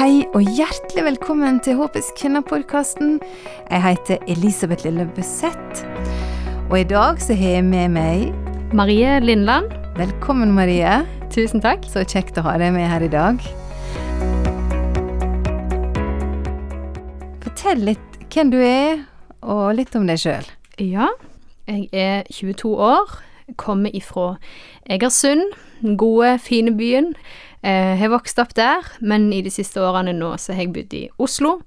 Hei og hjertelig velkommen til Håpets kvinner-podkasten. Jeg heter Elisabeth Lille Bøseth. Og i dag så har jeg med meg Marie Lindland. Velkommen, Marie. Tusen takk. Så kjekt å ha deg med her i dag. Fortell litt hvem du er, og litt om deg sjøl. Ja, jeg er 22 år. Kommer ifra Egersund, den gode, fine byen. Jeg har vokst opp der, men i de siste årene nå så har jeg bodd i Oslo,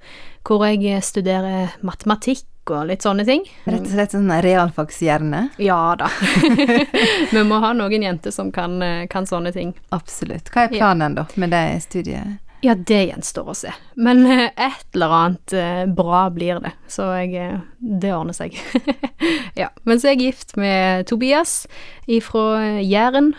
hvor jeg studerer matematikk og litt sånne ting. Rett og slett sånn realfagshjerne? Ja da. Vi må ha noen jenter som kan, kan, sånne ting. Absolutt. Hva er planen ja. da med det studiet? Ja, det gjenstår å se. Men et eller annet bra blir det, så jeg Det ordner seg. ja. Men så er jeg gift med Tobias fra Jæren,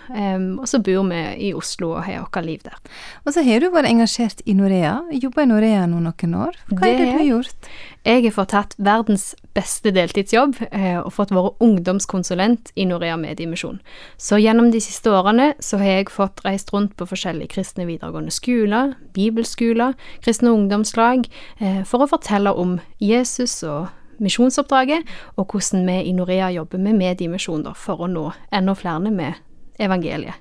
og så bor vi i Oslo og har vårt liv der. Og så har du vært engasjert i Norea. Jobba i Norea nå noen år. Hva er det du har gjort? Jeg har fått tatt verdens beste deltidsjobb og fått være ungdomskonsulent i Norea Mediemisjon. Så gjennom de siste årene så har jeg fått reist rundt på forskjellige kristne videregående skoler, bibelskoler, kristne ungdomslag, for å fortelle om Jesus og misjonsoppdraget, og hvordan vi i Norea jobber med mediemisjon for å nå enda flere med evangeliet.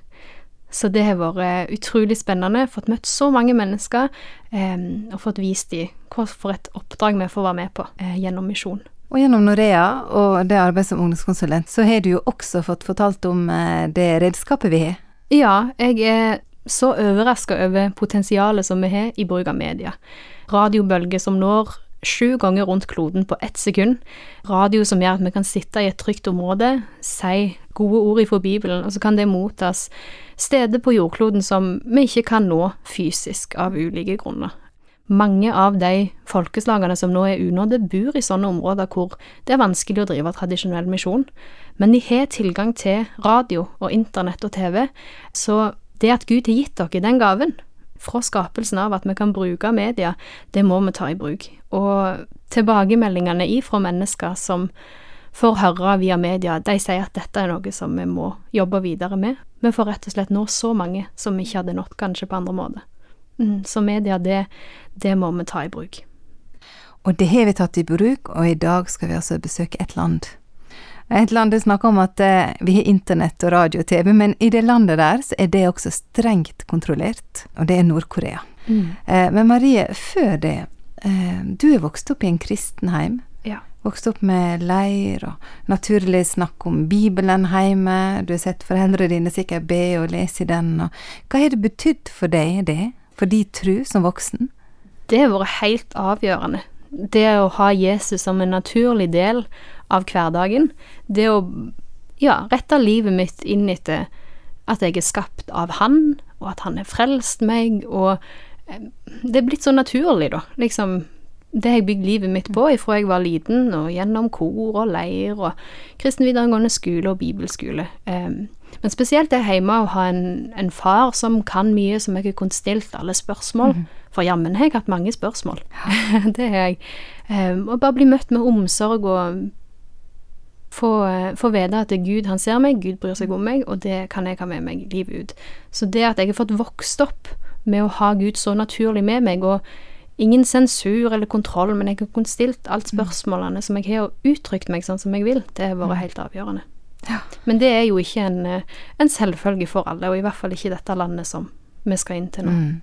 Så det har vært utrolig spennende. Fått møtt så mange mennesker, eh, og fått vist dem hva for et oppdrag vi får være med på eh, gjennom misjon. Og gjennom Norea og det arbeidet som ungdomskonsulent, så har du jo også fått fortalt om eh, det redskapet vi har. Ja, jeg er så overraska over potensialet som vi har i bruk av media. Radiobølger som når sju ganger rundt kloden på ett sekund. Radio som gjør at vi kan sitte i et trygt område, si gode ord ifra Bibelen, og så kan det mottas steder på jordkloden som vi ikke kan nå fysisk av ulike grunner. Mange av de folkeslagene som nå er unådde, bor i sånne områder hvor det er vanskelig å drive tradisjonell misjon, men de har tilgang til radio og internett og TV, så det at Gud har gitt dere den gaven, fra skapelsen av at vi kan bruke media, det må vi ta i bruk. Og tilbakemeldingene ifra mennesker som får høre via media, de sier at dette er noe som vi må jobbe videre med. Vi får rett og slett nå så mange som vi ikke hadde nådd kanskje på andre måter. Mm, så media, det, det må vi ta i bruk. Og det har vi tatt i bruk, og i dag skal vi altså besøke et land. Et land du snakker om at eh, vi har internett og radio og TV, men i det landet der så er det også strengt kontrollert, og det er Nord-Korea. Mm. Eh, men Marie, før det, eh, du er vokst opp i en kristenheim. Ja. Vokst opp med leir og naturlig snakk om Bibelen hjemme. Du har sett foreldrene dine sikkert be og lese i den. Og hva har det betydd for deg, det? For din tro som voksen? Det har vært helt avgjørende. Det å ha Jesus som en naturlig del av hverdagen. Det å ja, rette livet mitt inn etter at jeg er skapt av Han, og at Han har frelst meg, og eh, det er blitt så naturlig, da. Liksom det har jeg bygd livet mitt på ifra jeg var liten, og gjennom kor og leir og kristen videregående skole og bibelskole. Um, men spesielt det hjemme å ha en, en, far som kan mye, som jeg har kunnet stilt alle spørsmål. Mm. For jammen har jeg hatt mange spørsmål. det har jeg. Um, og bare bli møtt med omsorg og få, få vite at Gud han ser meg, Gud bryr seg om meg, og det kan jeg ha med meg livet ut. Så det at jeg har fått vokst opp med å ha Gud så naturlig med meg, og ingen sensur eller kontroll, men jeg har kunnet stilt alt mm. spørsmålene som jeg har, og uttrykt meg sånn som jeg vil, det har vært mm. helt avgjørende. Ja. Men det er jo ikke en, en, selvfølge for alle, og i hvert fall ikke dette landet som vi skal inn til nå. Mm.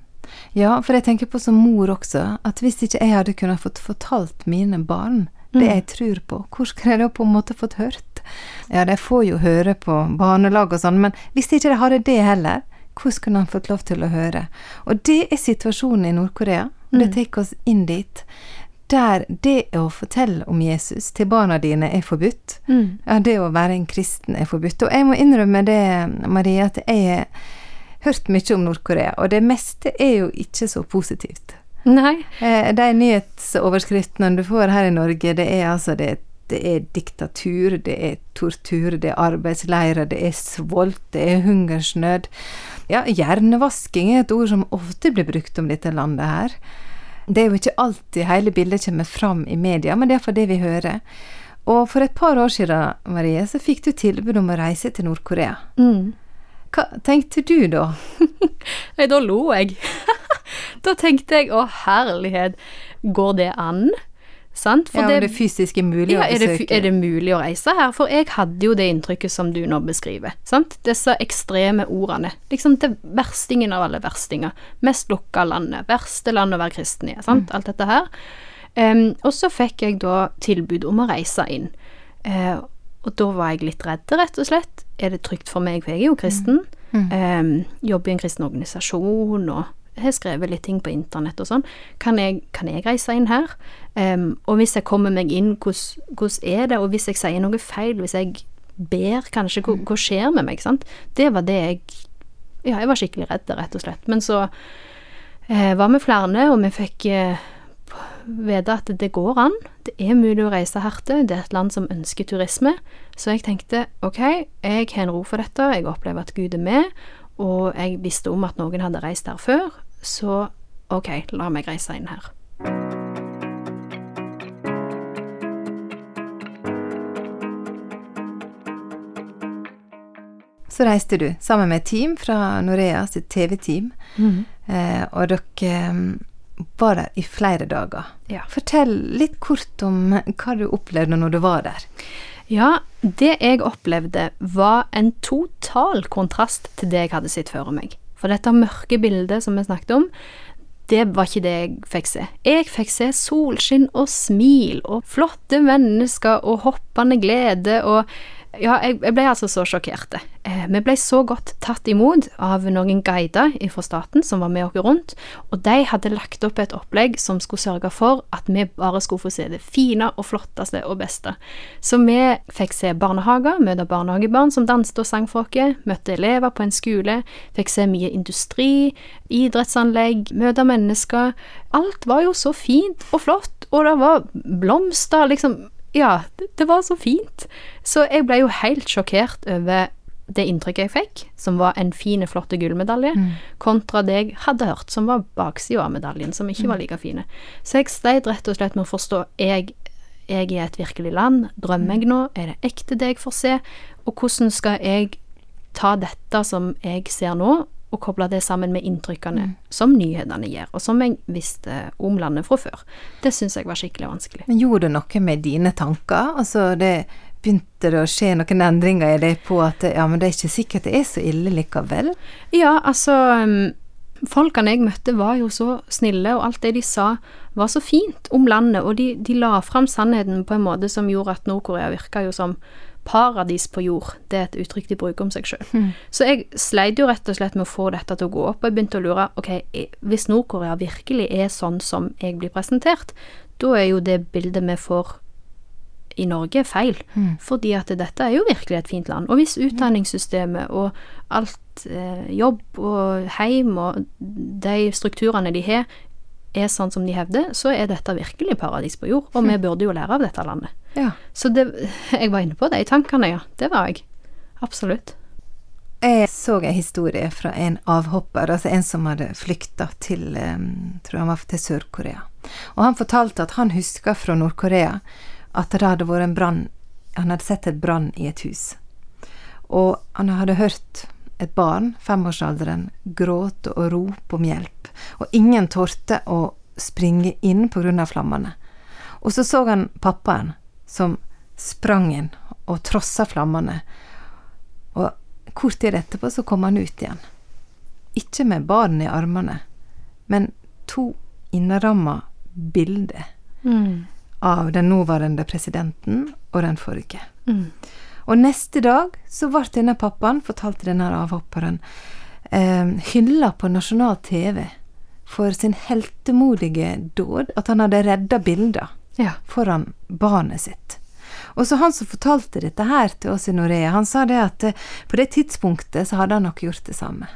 Ja, for jeg tenker på som mor også, at hvis ikke jeg hadde kunnet fått fortalt mine barn det mm. jeg tror på. Hvor skulle jeg da på en måte fått hørt? Ja, de får jo høre på barnelag og sånn, men hvis ikke de hadde det heller, hvordan kunne han fått lov til å høre? Og det er situasjonen i Nord-Korea, det mm. tar oss inn dit. Der det å fortelle om Jesus til barna dine er forbudt. Mm. Ja, det å være en kristen er forbudt. Og jeg må innrømme det, Marie, at jeg har hørt mye om Nord-Korea, og det meste er jo ikke så positivt. Nei. Eh, de nyhetsoverskriftene du får her i Norge, det er altså det, det er diktatur, det er tortur, det er arbeidsleirer, det er svolt, det er hungersnød. Ja, hjernevasking er et ord som ofte blir brukt om dette landet her. Det er jo ikke alltid hele bildet kommer fram i media, men det er for det vi hører. Og for et par år siden, Marie, så fikk du tilbud om å reise til Nord-Korea. Mm. Hva tenkte du da? Nei, da lo jeg. da tenkte jeg å herlighet, går det an? Sant? ja, om det fysisk er mulig ja, å er det, besøke. er det mulig å reise her? For jeg hadde jo det inntrykket som du nå beskriver. Sant? Disse ekstreme ordene. Liksom det verstingen av alle verstinger. Mest lukka landet. Verste land å være kristen i. Sant? Alt dette her. Um, og så fikk jeg da tilbud om å reise inn. Uh, og da var jeg litt redd, rett og slett. Er det trygt for meg, for jeg er jo kristen. Em, jobber i en kristen organisasjon og har skrevet litt ting på internett og sånn. Kan kan jeg reise inn her? Um, og hvis jeg kommer meg inn, hvordan er det? Og hvis jeg sier noe feil, hvis jeg ber kanskje, hva, hva skjer med meg? sant? Det var det jeg Ja, jeg var skikkelig redd, rett og slett. Men så eh, var vi flere, og vi fikk eh, vite at det går an. Det er mulig å reise her til. Det er et land som ønsker turisme. Så jeg tenkte ok, jeg har en ro for dette. Jeg opplever at Gud er med. Og jeg visste om at noen hadde reist der før. Så ok, la meg reise inn her. Så reiste du sammen med et team fra Norea sitt TV-team, eh, og dere eh, var der i flere dager. Ja. Fortell litt kort om hva du opplevde når du var der. Ja, det jeg opplevde var en total kontrast til det jeg hadde sett før meg. For dette mørke bildet som vi snakket om, det var ikke det jeg fikk se. Jeg fikk se solskinn og smil og flotte mennesker og hoppende glede og Ja, jeg, ble altså så sjokkerte. Eh, vi ble så godt tatt imot av noen guider fra staten som var med oss rundt, og de hadde lagt opp et opplegg som skulle sørge for at vi bare skulle få se det fine og flotteste og beste. Så vi fikk se barnehager, møte barnehagebarn som danset og sang for oss, møtte elever på en skole, fikk se mye industri, idrettsanlegg, møte mennesker. Alt var jo så fint og flott, og det var blomster, liksom Ja, det, var så fint. Så jeg ble jo helt sjokkert over det inntrykket jeg fikk, som var en fin, flott gullmedalje, kontra det jeg hadde hørt, som var baksida av medaljen, som ikke var like fine. Så jeg sleit rett og slett med å forstå jeg, jeg er et virkelig land, drømmer jeg nå, er det ekte det jeg får se, og hvordan skal jeg ta dette som jeg ser nå, og koble det sammen med inntrykkene som nyhetene gir, og som jeg visste om landet fra før. Det syns jeg var skikkelig vanskelig. Men gjorde det noe med dine tanker? Altså, det begynte det å skje noen endringer i deg på at ja, men det er ikke sikkert det er så ille likevel? Ja, altså um, Folkene jeg møtte var jo så snille, og alt det de sa var så fint om landet, og de, de la fram sannheten på en måte som gjorde at Nord-Korea virka jo som paradis på jord. Det er et uttrykk de bruker om seg sjøl. Så jeg sleit jo rett og slett med å få dette til å gå opp, og jeg begynte å lure ok, hvis Nord-Korea virkelig er sånn som jeg blir presentert, da er jo det bildet vi får i Norge feil. Fordi at dette er jo virkelig et fint land. Og hvis utdanningssystemet og alt eh, jobb og heim og de strukturene de har, er sånn som de hevder, så er dette virkelig paradis på jord. Og vi burde jo lære av dette landet. Ja. Så det, jeg var inne på de tankene, ja. Det var jeg. Absolutt. Jeg så en historie fra en avhopper, altså en som hadde flykta til um, tror han var til Sør-Korea. Og han fortalte at han huska fra Nord-Korea at det hadde vært en brann Han hadde sett et brann i et hus. Og han hadde hørt et barn, femårsalderen, gråte og rope om hjelp. Og ingen torde å springe inn av flammene. Og så så han pappaen som sprang inn og trossa flammene. Og kort tid etterpå så kom han ut igjen. Ikke med barn i armene, men to innramma bilder Mm. av den nåværende presidenten og den forrige. Mm. Og neste dag så ble denne pappaen, fortalte denne avhopperen, eh, hylla på nasjonal TV for sin heltemodige dåd, at han hadde redda bilder Ja. foran barnet sitt. Og så han som fortalte dette her til oss i Norea, han sa det at eh, på det tidspunktet så hadde han nok gjort det samme.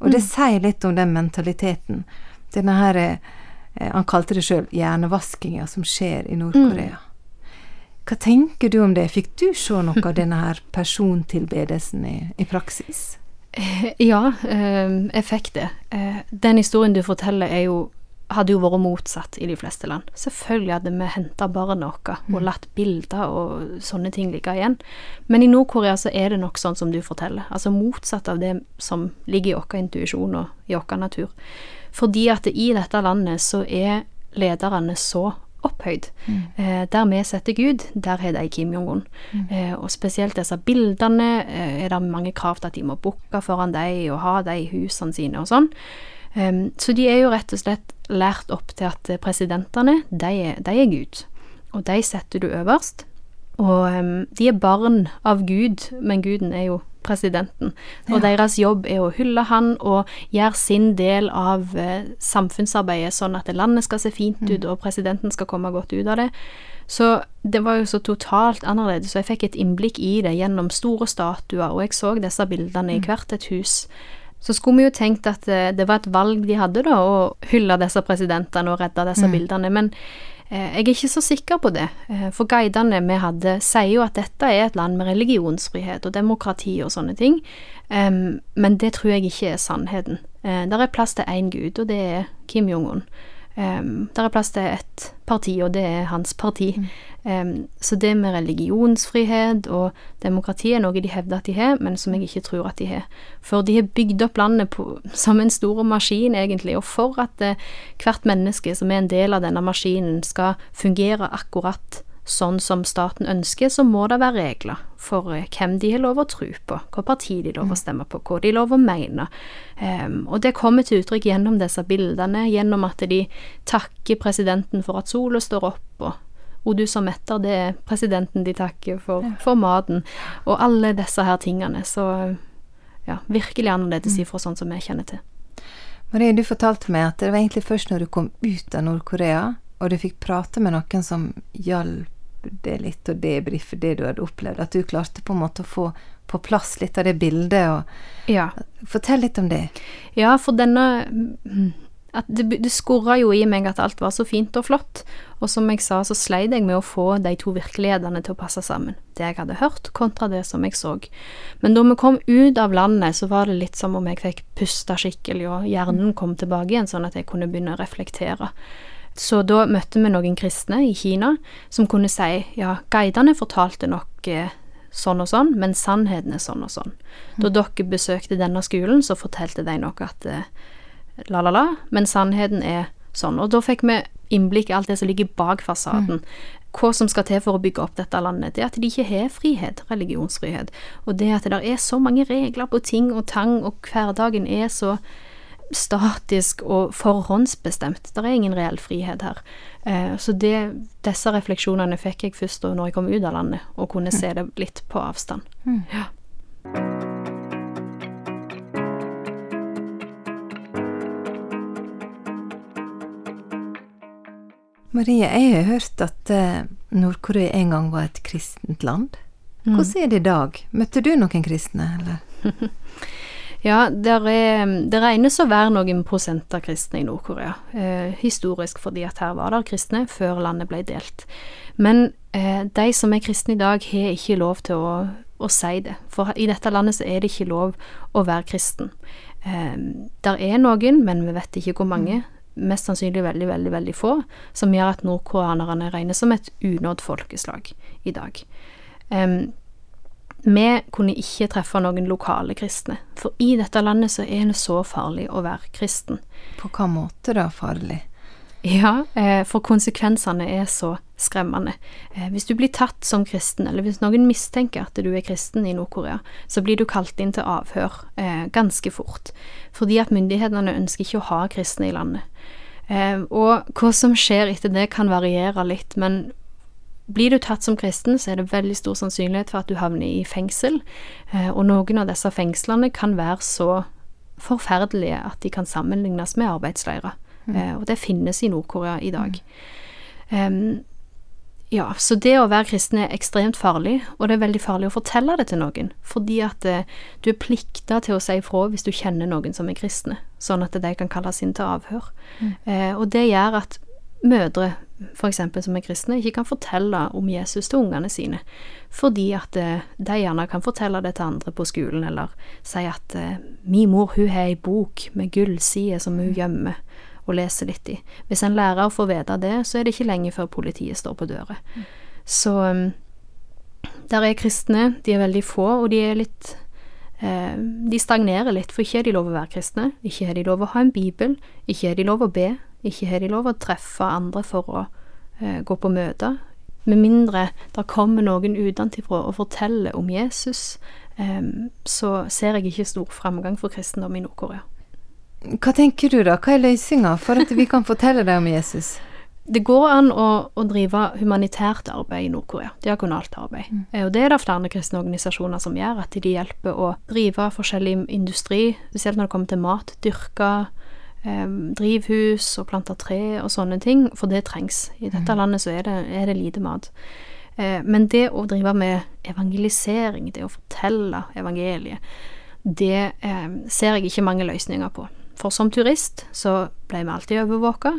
Og det sier litt om den mentaliteten. Denne her eh, Han kalte det sjøl hjernevaskinga som skjer i Nord-Korea. Hva tenker du om det? Fikk du se noe av denne her persontilbedelsen i, i praksis? Ja, eh, jeg fikk det. Eh, den historien du forteller, er jo hadde jo vært motsatt i de fleste land. Selvfølgelig hadde vi henta barna våre og latt bilder og sånne ting ligge igjen. Men i Nord-Korea så er det nok sånn som du forteller. Altså motsatt av det som ligger i vår intuisjon og i vår natur. Fordi at i dette landet så er lederne så opphøyd. Mm. Eh, der vi setter Gud, der har de Kim Jong-un. Mm. Eh, og spesielt disse bildene eh, er det mange krav til at de må booke foran dem og ha dem i husene sine og sånn. Em, så de er jo rett og slett lært opp til at presidentene, de er, de er Gud. Og de setter du øverst. Og um, de er barn av Gud, men guden er jo presidenten. Og Ja. deres jobb er å hylle han og gjøre sin del av eh, samfunnsarbeidet, sånn at landet skal se fint ut, og presidenten skal komme godt ut av det. Så det var jo så totalt annerledes, så jeg fikk et innblikk i det gjennom store statuer, og jeg så disse bildene i hvert et hus. Så skulle vi jo tenkt at eh, det var et valg de hadde, da, å hylle disse presidentene og redde disse bildene, men eh, jeg er ikke så sikker på det. Eh, for guidene vi hadde, sier jo at dette er et land med religionsfrihet og demokrati og sånne ting, Um, men det tror jeg ikke er sannheten. Eh, der er plass til én gud, og det er Kim Jong-un. Um, der er plass til ett parti, og det er hans parti. Em, så det med religionsfrihet og demokrati er noe de hevder at de har, men som jeg ikke tror at de har. For de har bygd opp landet på, som en stor maskin, egentlig, og for at eh, hvert menneske som er en del av denne maskinen, skal fungere akkurat sånn som staten ønsker, så må det være regler for eh, hvem de har lov å tro på, hva parti de lov å stemme på, hva de lov å mene. Um, og det kommer til uttrykk gjennom disse bildene, gjennom at de takker presidenten for at sola står opp, og og du som metter, det er presidenten de takker for, for maten, og alle disse her tingene. Så ja, virkelig annerledes ifra sånn som jeg kjenner til. Marie, du fortalte meg at det var egentlig først når du kom ut av Nord-Korea, og du fikk prate med noen som hjalp deg litt å debrife det du hadde opplevd, at du klarte på en måte å få på plass litt av det bildet. og Ja. Fortell litt om det. Ja, for denne det, det skurra jo i meg at alt var så fint og flott, og som jeg sa, så sleit jeg med å få de to virkelighetene til å passe sammen. Det jeg hadde hørt, kontra det som jeg så. Men da vi kom ut av landet, så var det litt som om jeg fikk puste skikkelig, og hjernen kom tilbake igjen, sånn at jeg kunne begynne å reflektere. Så da møtte vi noen kristne i Kina som kunne si ja, guidene fortalte nok eh, sånn og sånn, men sannheten er sånn og sånn. Da dere besøkte denne skolen, så fortalte de nok at eh, la, la, la, men sannheten er sånn. Og da fikk vi innblikk i alt det som ligger bak fasaden. Hva som skal til for å bygge opp dette landet. Det at de ikke har frihet, religionsfrihet. Og det at det er så mange regler på ting og tang, og hverdagen er så statisk og forhåndsbestemt. Det er ingen reell frihet her. Eh, så det, disse refleksjonene fikk jeg først da når jeg kom ut av landet, og kunne se det litt på avstand. Ja. Marie, jeg har hørt at eh, Nord-Korea en gang var et kristent land. Hvordan er det i dag? Møtte du noen kristne, eller? Ja, er, det regnes å være noen prosenter kristne i Nord-Korea. Eh, historisk fordi at her var det kristne før landet ble delt. Men eh, de som er kristne i dag, har ikke lov til å, å si det. For i dette landet så er det ikke lov å være kristen. Eh, der er noen, men vi vet ikke hvor mange. Mest sannsynlig veldig, veldig veldig få, som gjør at nordkoreanerne regnes som et unådd folkeslag i dag. Em, vi kunne ikke treffe noen lokale kristne, for i dette landet så er det så farlig å være kristen. På hva måte da farlig? Ja, eh, for konsekvensene er så skremmende. Eh, hvis du blir tatt som kristen, eller hvis noen mistenker at du er kristen i Nord-Korea, så blir du kalt inn til avhør eh, ganske fort, fordi at myndighetene ønsker ikke å ha kristne i landet. Og hva som skjer etter det kan variere litt, men blir du tatt som kristen, så er det veldig stor sannsynlighet for at du havner i fengsel, eh, og noen av disse fengslene kan være så forferdelige at de kan sammenlignes med arbeidsleirer. Mm. og det finnes i Nord-Korea i dag. Em, ja, så det å være kristen er ekstremt farlig, og det er veldig farlig å fortelle det til noen, fordi at eh, du er plikta til å si ifra hvis du kjenner noen som er kristne, sånn at de kan kalles inn til avhør. Eh, og det gjør at mødre, for eksempel som er kristne, ikke kan fortelle om Jesus til ungene sine, fordi at eh, de gjerne kan fortelle det til andre på skolen, eller si at eh, min mor hun har ei bok med gullsider som hun gjemmer og leser litt i. Hvis en lærer får vite det, så er det ikke lenge før politiet står på døra. Så um, der er kristne, de er veldig få, og de er litt eh, de stagnerer litt, for ikke er de lov å være kristne, ikke er de lov å ha en bibel, ikke er de lov å be, ikke har de lov å treffe andre for å eh, gå på møter. Med mindre det kommer noen utenfra og forteller om Jesus, eh, så ser jeg ikke stor framgang for kristendom i Nord-Korea. Hva tenker du da, hva er løsninga for at vi kan fortelle deg om Jesus? Det går an å, å drive humanitært arbeid i Nord-Korea, diakonalt arbeid. Mm. Og det er det flere kristne organisasjoner som gjør, at de hjelper å drive forskjellig industri, spesielt når det kommer til mat, dyrke eh, drivhus og plante tre og sånne ting, for det trengs. I dette mm. landet så er det, er det lite mat. Eh, men det å drive med evangelisering, det å fortelle evangeliet, det eh, ser jeg ikke mange løsninger på. For som turist så ble vi alltid overvåka,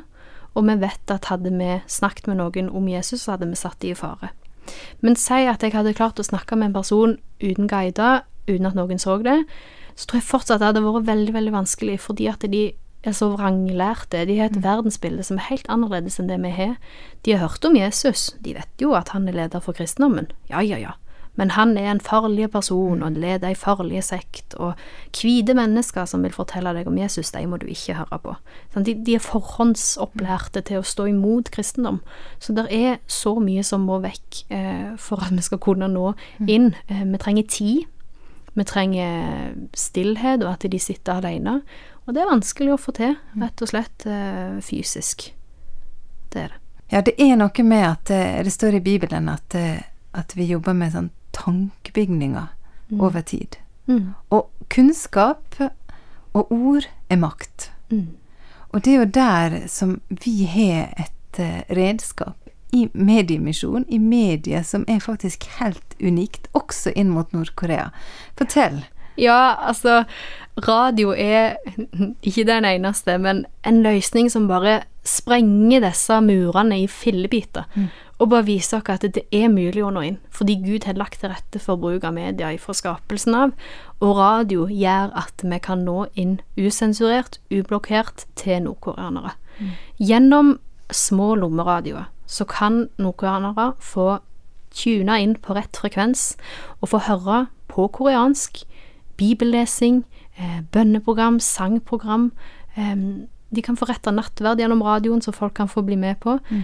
og vi vet at hadde vi snakket med noen om Jesus, så hadde vi satt dem i fare. Men si at jeg hadde klart å snakke med en person uten guider, uten at noen så det, så tror jeg fortsatt det hadde vært veldig, veldig vanskelig, fordi at de er så vranglærte. De har et mm. verdensbilde som er helt annerledes enn det vi har. De har hørt om Jesus, de vet jo at han er leder for kristendommen. Ja, ja, ja men han er en farlig person og leder ei farlig sekt, og hvite mennesker som vil fortelle deg om Jesus, de må du ikke høre på. De, de er forhåndsopplærte til å stå imot kristendom, så det er så mye som må vekk eh, for at vi skal kunne nå inn. Eh, vi trenger tid, vi trenger stillhet, og at de sitter alene, og det er vanskelig å få til, rett og slett eh, fysisk. Det er det. Ja, det er noe med at eh, det står i Bibelen at, eh, at vi jobber med sånn tankebygninger mm. over tid. Mm. Og kunnskap og ord er makt. Mm. Og det er jo der som vi har et redskap i mediemisjon, i medier, som er faktisk helt unikt, også inn mot Nord-Korea. Fortell. Ja, altså Radio er ikke den eneste, men en løsning som bare sprenger disse murene i fillebiter. Mm og bare viser oss at det er mulig å nå inn, fordi Gud har lagt til rette for bruk av media fra skapelsen av, og radio gjør at vi kan nå inn usensurert, ublokkert til nordkoreanere. Mm. Gjennom små lommeradioer så kan nordkoreanere få tuna inn på rett frekvens og få høre på koreansk bibellesing, eh, bønneprogram, sangprogram. Eh, de kan få retta nattverd gjennom radioen, så folk kan få bli med på. Mm.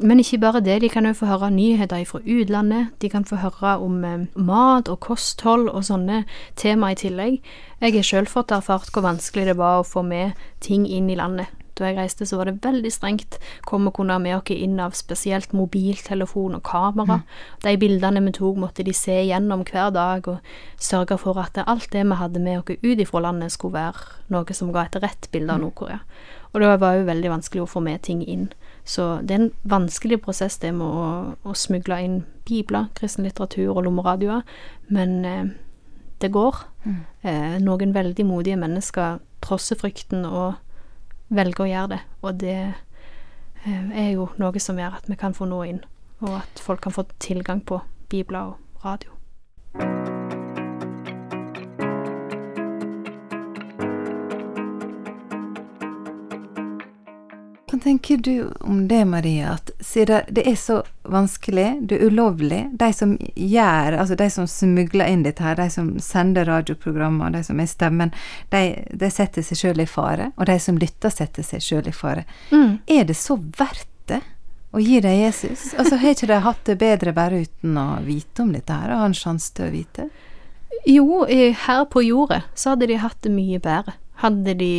Men ikke bare det, de kan jo få høre nyheter fra utlandet. De kan få høre om eh, mat og kosthold og sånne tema i tillegg. Jeg har sjøl fått erfart hvor vanskelig det var å få med ting inn i landet. Da jeg reiste, så var det veldig strengt hva vi kunne ha med oss inn av spesielt mobiltelefon og kamera. Mm. De bildene vi tok, måtte de se gjennom hver dag, og sørge for at alt det vi hadde med oss ut ifra landet, skulle være noe som ga et rett bilde av mm. Nord-Korea. Og det var jo veldig vanskelig å få med ting inn. Så det er en vanskelig prosess, det med å, å smugle inn bibler, kristen litteratur og lommeradioer, men eh, det går. Mm. Eh, noen veldig modige mennesker trosser frykten og velger å gjøre det, og det eh, er jo noe som gjør at vi kan få nå inn, og at folk kan få tilgang på bibler og radio. Tenker du om det, Maria, at siden det er så vanskelig, det er ulovlig, de som gjør, altså de som smugler inn dette her, de som sender radioprogrammer, de som er stemmen, de, de setter seg sjøl i fare, og de som lytter, setter seg sjøl i fare. Mm. Er det så verdt det? å gi dem Jesus? Altså, Har ikke de hatt det bedre bare uten å vite om dette her, og ha en sjanse til å vite? Jo, her på jordet så hadde de hatt det mye bedre. Hadde de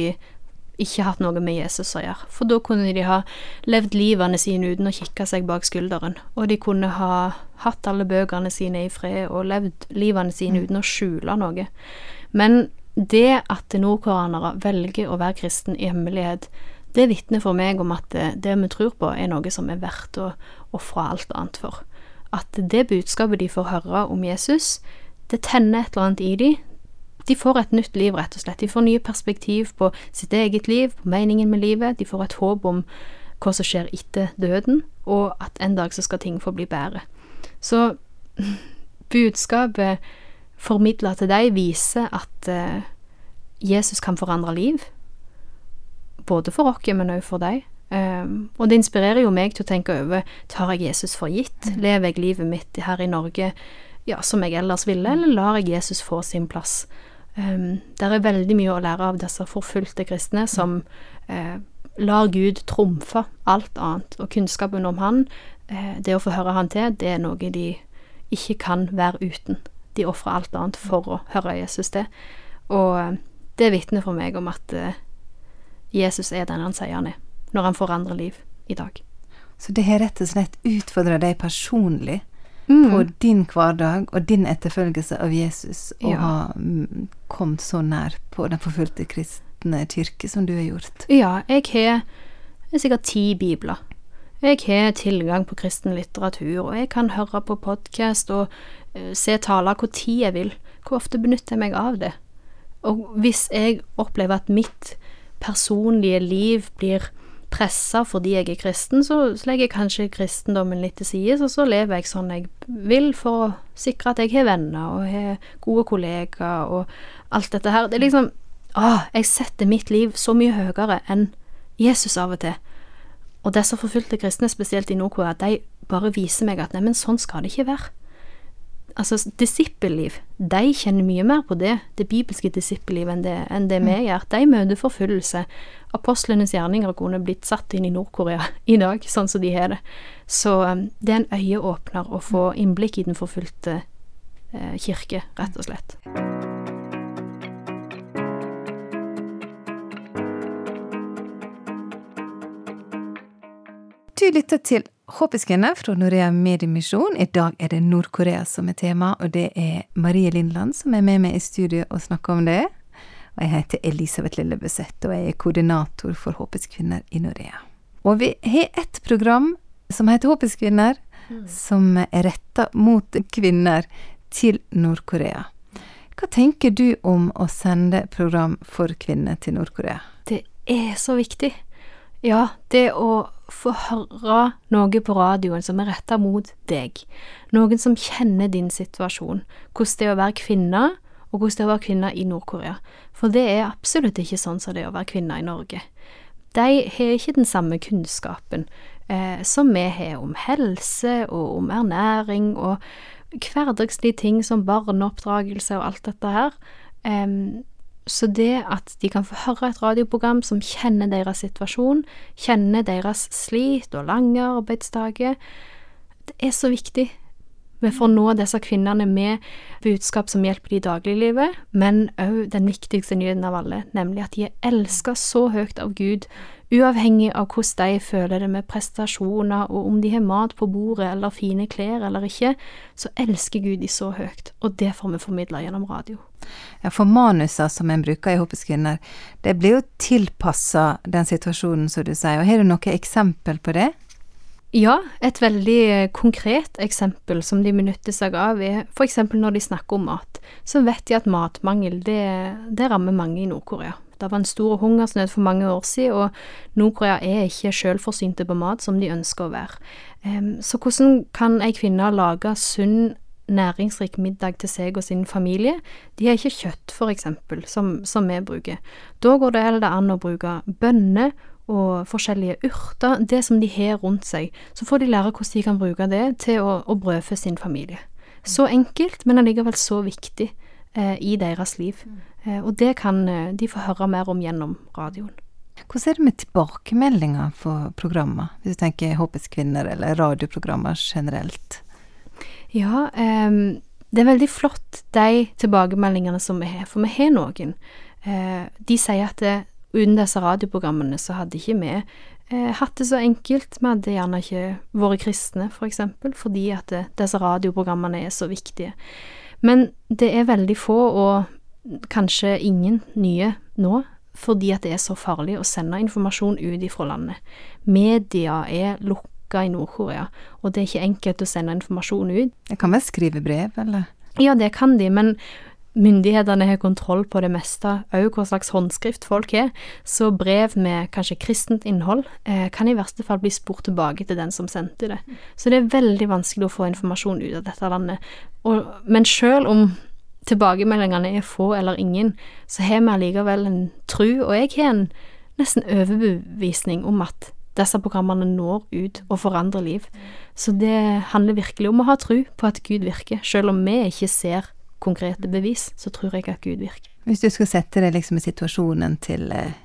ikke hatt noe med Jesus å gjøre. For da kunne de ha levd livene sine uten å kikke seg bak skulderen, og de kunne ha hatt alle bøkene sine i fred og levd livene sine uten å skjule noe. Men det at nordkoreanere velger å være kristen i hemmelighet, det vitner for meg om at det, det, vi tror på, er noe som er verdt å ofre alt annet for. At det budskapet de får høre om Jesus, det tenner et eller annet i dem, de får et nytt liv, rett og slett. De får nye perspektiv på sitt eget liv, på meningen med livet. De får et håp om hva som skjer etter døden, og at en dag så skal ting få bli bedre. Så budskapet formidla til deg viser at uh, Jesus kan forandre liv. Både for oss, men òg for deg. Um, og det inspirerer jo meg til å tenke over tar jeg Jesus for gitt. Mm. Lever jeg livet mitt her i Norge ja, som jeg ellers ville, eller lar jeg Jesus få sin plass? Um, Det er veldig mye å lære av disse forfulgte kristne som uh, lar Gud trumfe alt annet, og kunnskapen om Han, uh, det å få høre Han til, det er noe de ikke kan være uten. De ofrer alt annet for å høre Jesus til. Og eh, det vitner for meg om at uh, Jesus er den han sier han er, når han forandrer liv i dag. Så det har rett og slett utfordra deg personlig Mm. på din hverdag og din etterfølgelse av Jesus, å Ja. ha mm, kommet så nær på den forfulgte kristne kirke som du har gjort? Ja, jeg har er sikkert ti bibler. Jeg har tilgang på kristen litteratur, og jeg kan høre på podkast og eh, se taler hvor tid jeg vil. Hvor ofte benytter jeg meg av det? Og hvis jeg opplever at mitt personlige liv blir pressa fordi jeg er kristen, så legger jeg kanskje kristendommen litt til side, og så lever jeg sånn jeg vil for å sikre at jeg har venner og har gode kollegaer og alt dette her. Det er liksom Åh, jeg setter mitt liv så mye høyere enn Jesus av og til. Og disse forfulgte kristne, spesielt i Nord-Korea, de bare viser meg at neimen, sånn skal det ikke være. Altså, disippelliv, de kjenner mye mer på det, det bibelske disippellivet, enn det, enn det vi gjør. De møter forfølgelse. Apostlenes gjerninger kunne blitt satt inn i Nord-Korea i dag, sånn som de har det. Så um, det er en øyeåpner å få innblikk i den forfulgte eh, kirke, rett og slett. Du lytter til Håpets kvinner fra Norea Mediemisjon. I dag er det Nord-Korea som er tema, og det er Marie Lindland som er med meg i studio og snakker om det. Og jeg heter Elisabeth Lillebøseth, og jeg er koordinator for Håpets kvinner i Norea. Og vi har et program som heter Håpets kvinner, som er retta mot kvinner til Nord-Korea. Hva tenker du om å sende program for kvinner til Nord-Korea? Det er så viktig. Ja, det å få høre noe på radioen som er retta mot deg. Noen som kjenner din situasjon. Hvordan det er å være kvinne, og hvordan det er å være kvinne i Nord-Korea. For det er absolutt ikke sånn som det er å være kvinne i Norge. De har ikke den samme kunnskapen eh, som vi har om helse og om ernæring og hverdagslige ting som barneoppdragelse og alt dette her. Em, så det at de kan få høre et radioprogram som kjenner deres situasjon, kjenner deres slit og lange arbeidsdager, det er så viktig. Vi får nå disse kvinnene med budskap som hjelper de i dagliglivet, men òg den viktigste nyheten av alle, nemlig at de er elska så høyt av Gud, uavhengig av hvordan de føler det med prestasjoner, og om de har mat på bordet eller fine klær eller ikke, så elsker Gud de så høyt, og det får vi formidla gjennom radio. Ja, for manuser som en bruker i Håpets kvinner, det blir jo tilpassa den situasjonen, som du sier. Og har du noe eksempel på det? Ja, et veldig konkret eksempel som de benytter seg av, er eksempel når de snakker om mat. Så vet de at matmangel, det, det rammer mange i Nord-Korea. Det var en stor hungersnød for mange år siden, og Nord-Korea er ikke selvforsynte på mat som de ønsker å være. Så hvordan kan ei kvinne lage sunn, næringsrik middag til seg og sin familie? De har ikke kjøtt, for eksempel, som, som vi bruker. Da går det heller an å bruke bønner og forskjellige urter, det som de har rundt seg. Så får de lære hvordan de kan bruke det til å, å brødfø sin familie. Så enkelt, men allikevel så viktig i deres liv. Eh, og det kan eh, de få høre mer om gjennom radioen. Hvordan er det med tilbakemeldinger på programmer, hvis du tenker Håpets kvinner eller radioprogrammer generelt? Ja, um, det er veldig flott, de tilbakemeldingene som vi har, for vi har noen. Uh, de sier at det, uten disse radioprogrammene så hadde ikke vi uh, hatt det så enkelt. Vi hadde gjerne ikke vært kristne, for eksempel, fordi at det, disse radioprogrammene er så viktige. Men det er veldig få, og kanskje ingen nye nå, fordi at det er så farlig å sende informasjon ut ifra landet. Media er lukka i Nord-Korea, og det er ikke enkelt å sende informasjon ut. Jeg kan vel skrive brev, eller? Ja, det kan de, men myndighetene har kontroll på det meste, òg hva slags håndskrift folk har, så brev med kanskje kristent innhold eh, kan i verste fall bli spurt tilbake til den som sendte det. Så det er veldig vanskelig å få informasjon ut av dette landet. Og, men sjøl om tilbakemeldingene er få eller ingen, så har vi allikevel en tru, og jeg har en nesten overbevisning om at disse programmene når ut og forandrer liv. Så det handler virkelig om å ha tru på at Gud virker, selv om vi ikke ser konkrete bevis, så tror jeg at Gud virker. Hvis du skal sette deg liksom i situasjonen til eh,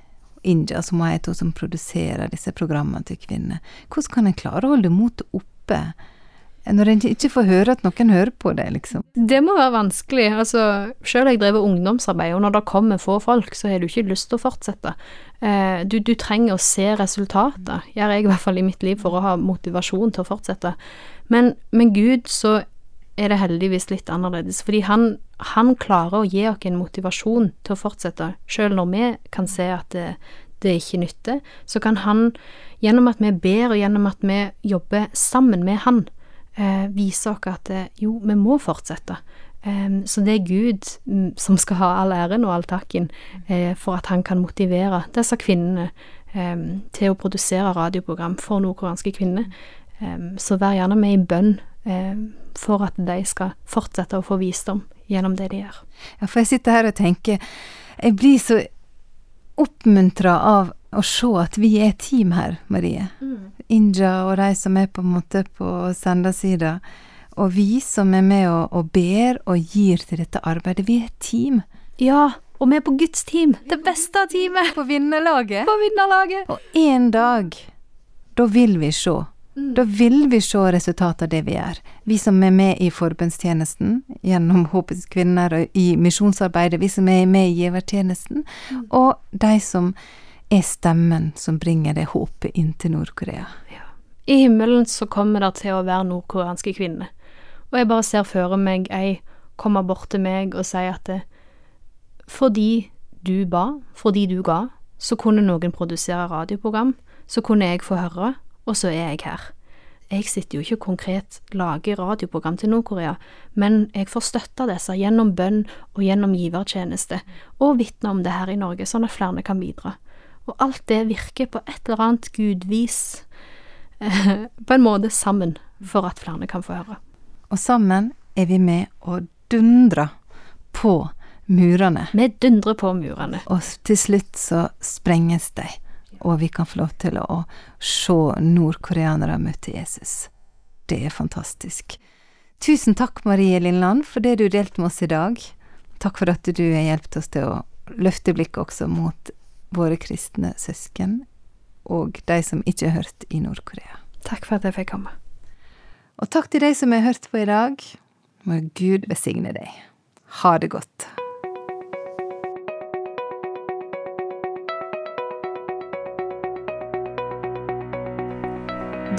India, som er hun som produserer disse programmene til kvinner, hvordan kan en klare å holde motet oppe når en ikke får høre at noen hører på det, liksom? Det må være vanskelig. Altså, selv har jeg drevet ungdomsarbeid, og når det kommer få folk, så har du ikke lyst til å fortsette. Eh, du, du, trenger å se resultater, gjør jeg i hvert fall i mitt liv, for å ha motivasjon til å fortsette. Men med Gud så er det heldigvis litt annerledes, fordi han, han klarer å gi oss en motivasjon til å fortsette, selv når vi kan se at det, det ikke nytter. Så kan han, gjennom at vi ber, og gjennom at vi jobber sammen med han, eh, vise oss at eh, jo, vi må fortsette. Um, så det er Gud um, som skal ha all æren og all takken uh, for at han kan motivere disse kvinnene um, til å produsere radioprogram for nordkoreanske kvinner. så vær gjerne med i bønn for at de skal fortsette å få visdom gjennom det de gjør. Ja, for jeg sitter her og tenker Jeg blir så oppmuntra av å se at vi er team her, Marie. Mm. Inja og de som er på en måte på sendersida. Og vi som er med og, og, ber og gir til dette arbeidet. Vi er et team. Ja, og vi er på Guds team. Det beste teamet. På vinnerlaget. På vinnerlaget. Og en dag, da vil vi se. Mm. Da vil vi se resultatet av det vi gjør. Vi som er med i forbundstjenesten gjennom Håpets kvinner og i misjonsarbeidet, vi som er med i givertjenesten, mm. og de som er stemmen som bringer det håpet inn til Nord-Korea. Ja. I himmelen så kommer det til å være nordkoreanske kvinner, og jeg bare ser for meg ei komme bort til meg og si at det, fordi du ba, fordi du ga, så kunne noen produsere radioprogram, så kunne jeg få høre, og så er jeg her. Jeg sitter jo ikke konkret lager radioprogram til Nord-Korea, men jeg får støtte disse gjennom bønn og gjennom givertjeneste, og vitne om det her i Norge, sånn at flere kan bidra. Og alt det virker på et eller annet gudvis, eh, på en måte sammen, for at flere kan få høre. Og sammen er vi med og dundrer på murene. Vi dundrer på murene. Og til slutt så sprenges de, og vi kan få lov til å se nordkoreanere møte Jesus. Det er fantastisk. Tusen takk, Marie Lindland, for det du delte med oss i dag. Takk for at du har hjulpet oss til å løfte blikket også mot våre kristne søsken og de som ikke har hørt i Nord-Korea. Takk for at jeg fikk komme. Og takk til de som har hørt på i dag. Må Gud besigne deg. Ha det godt.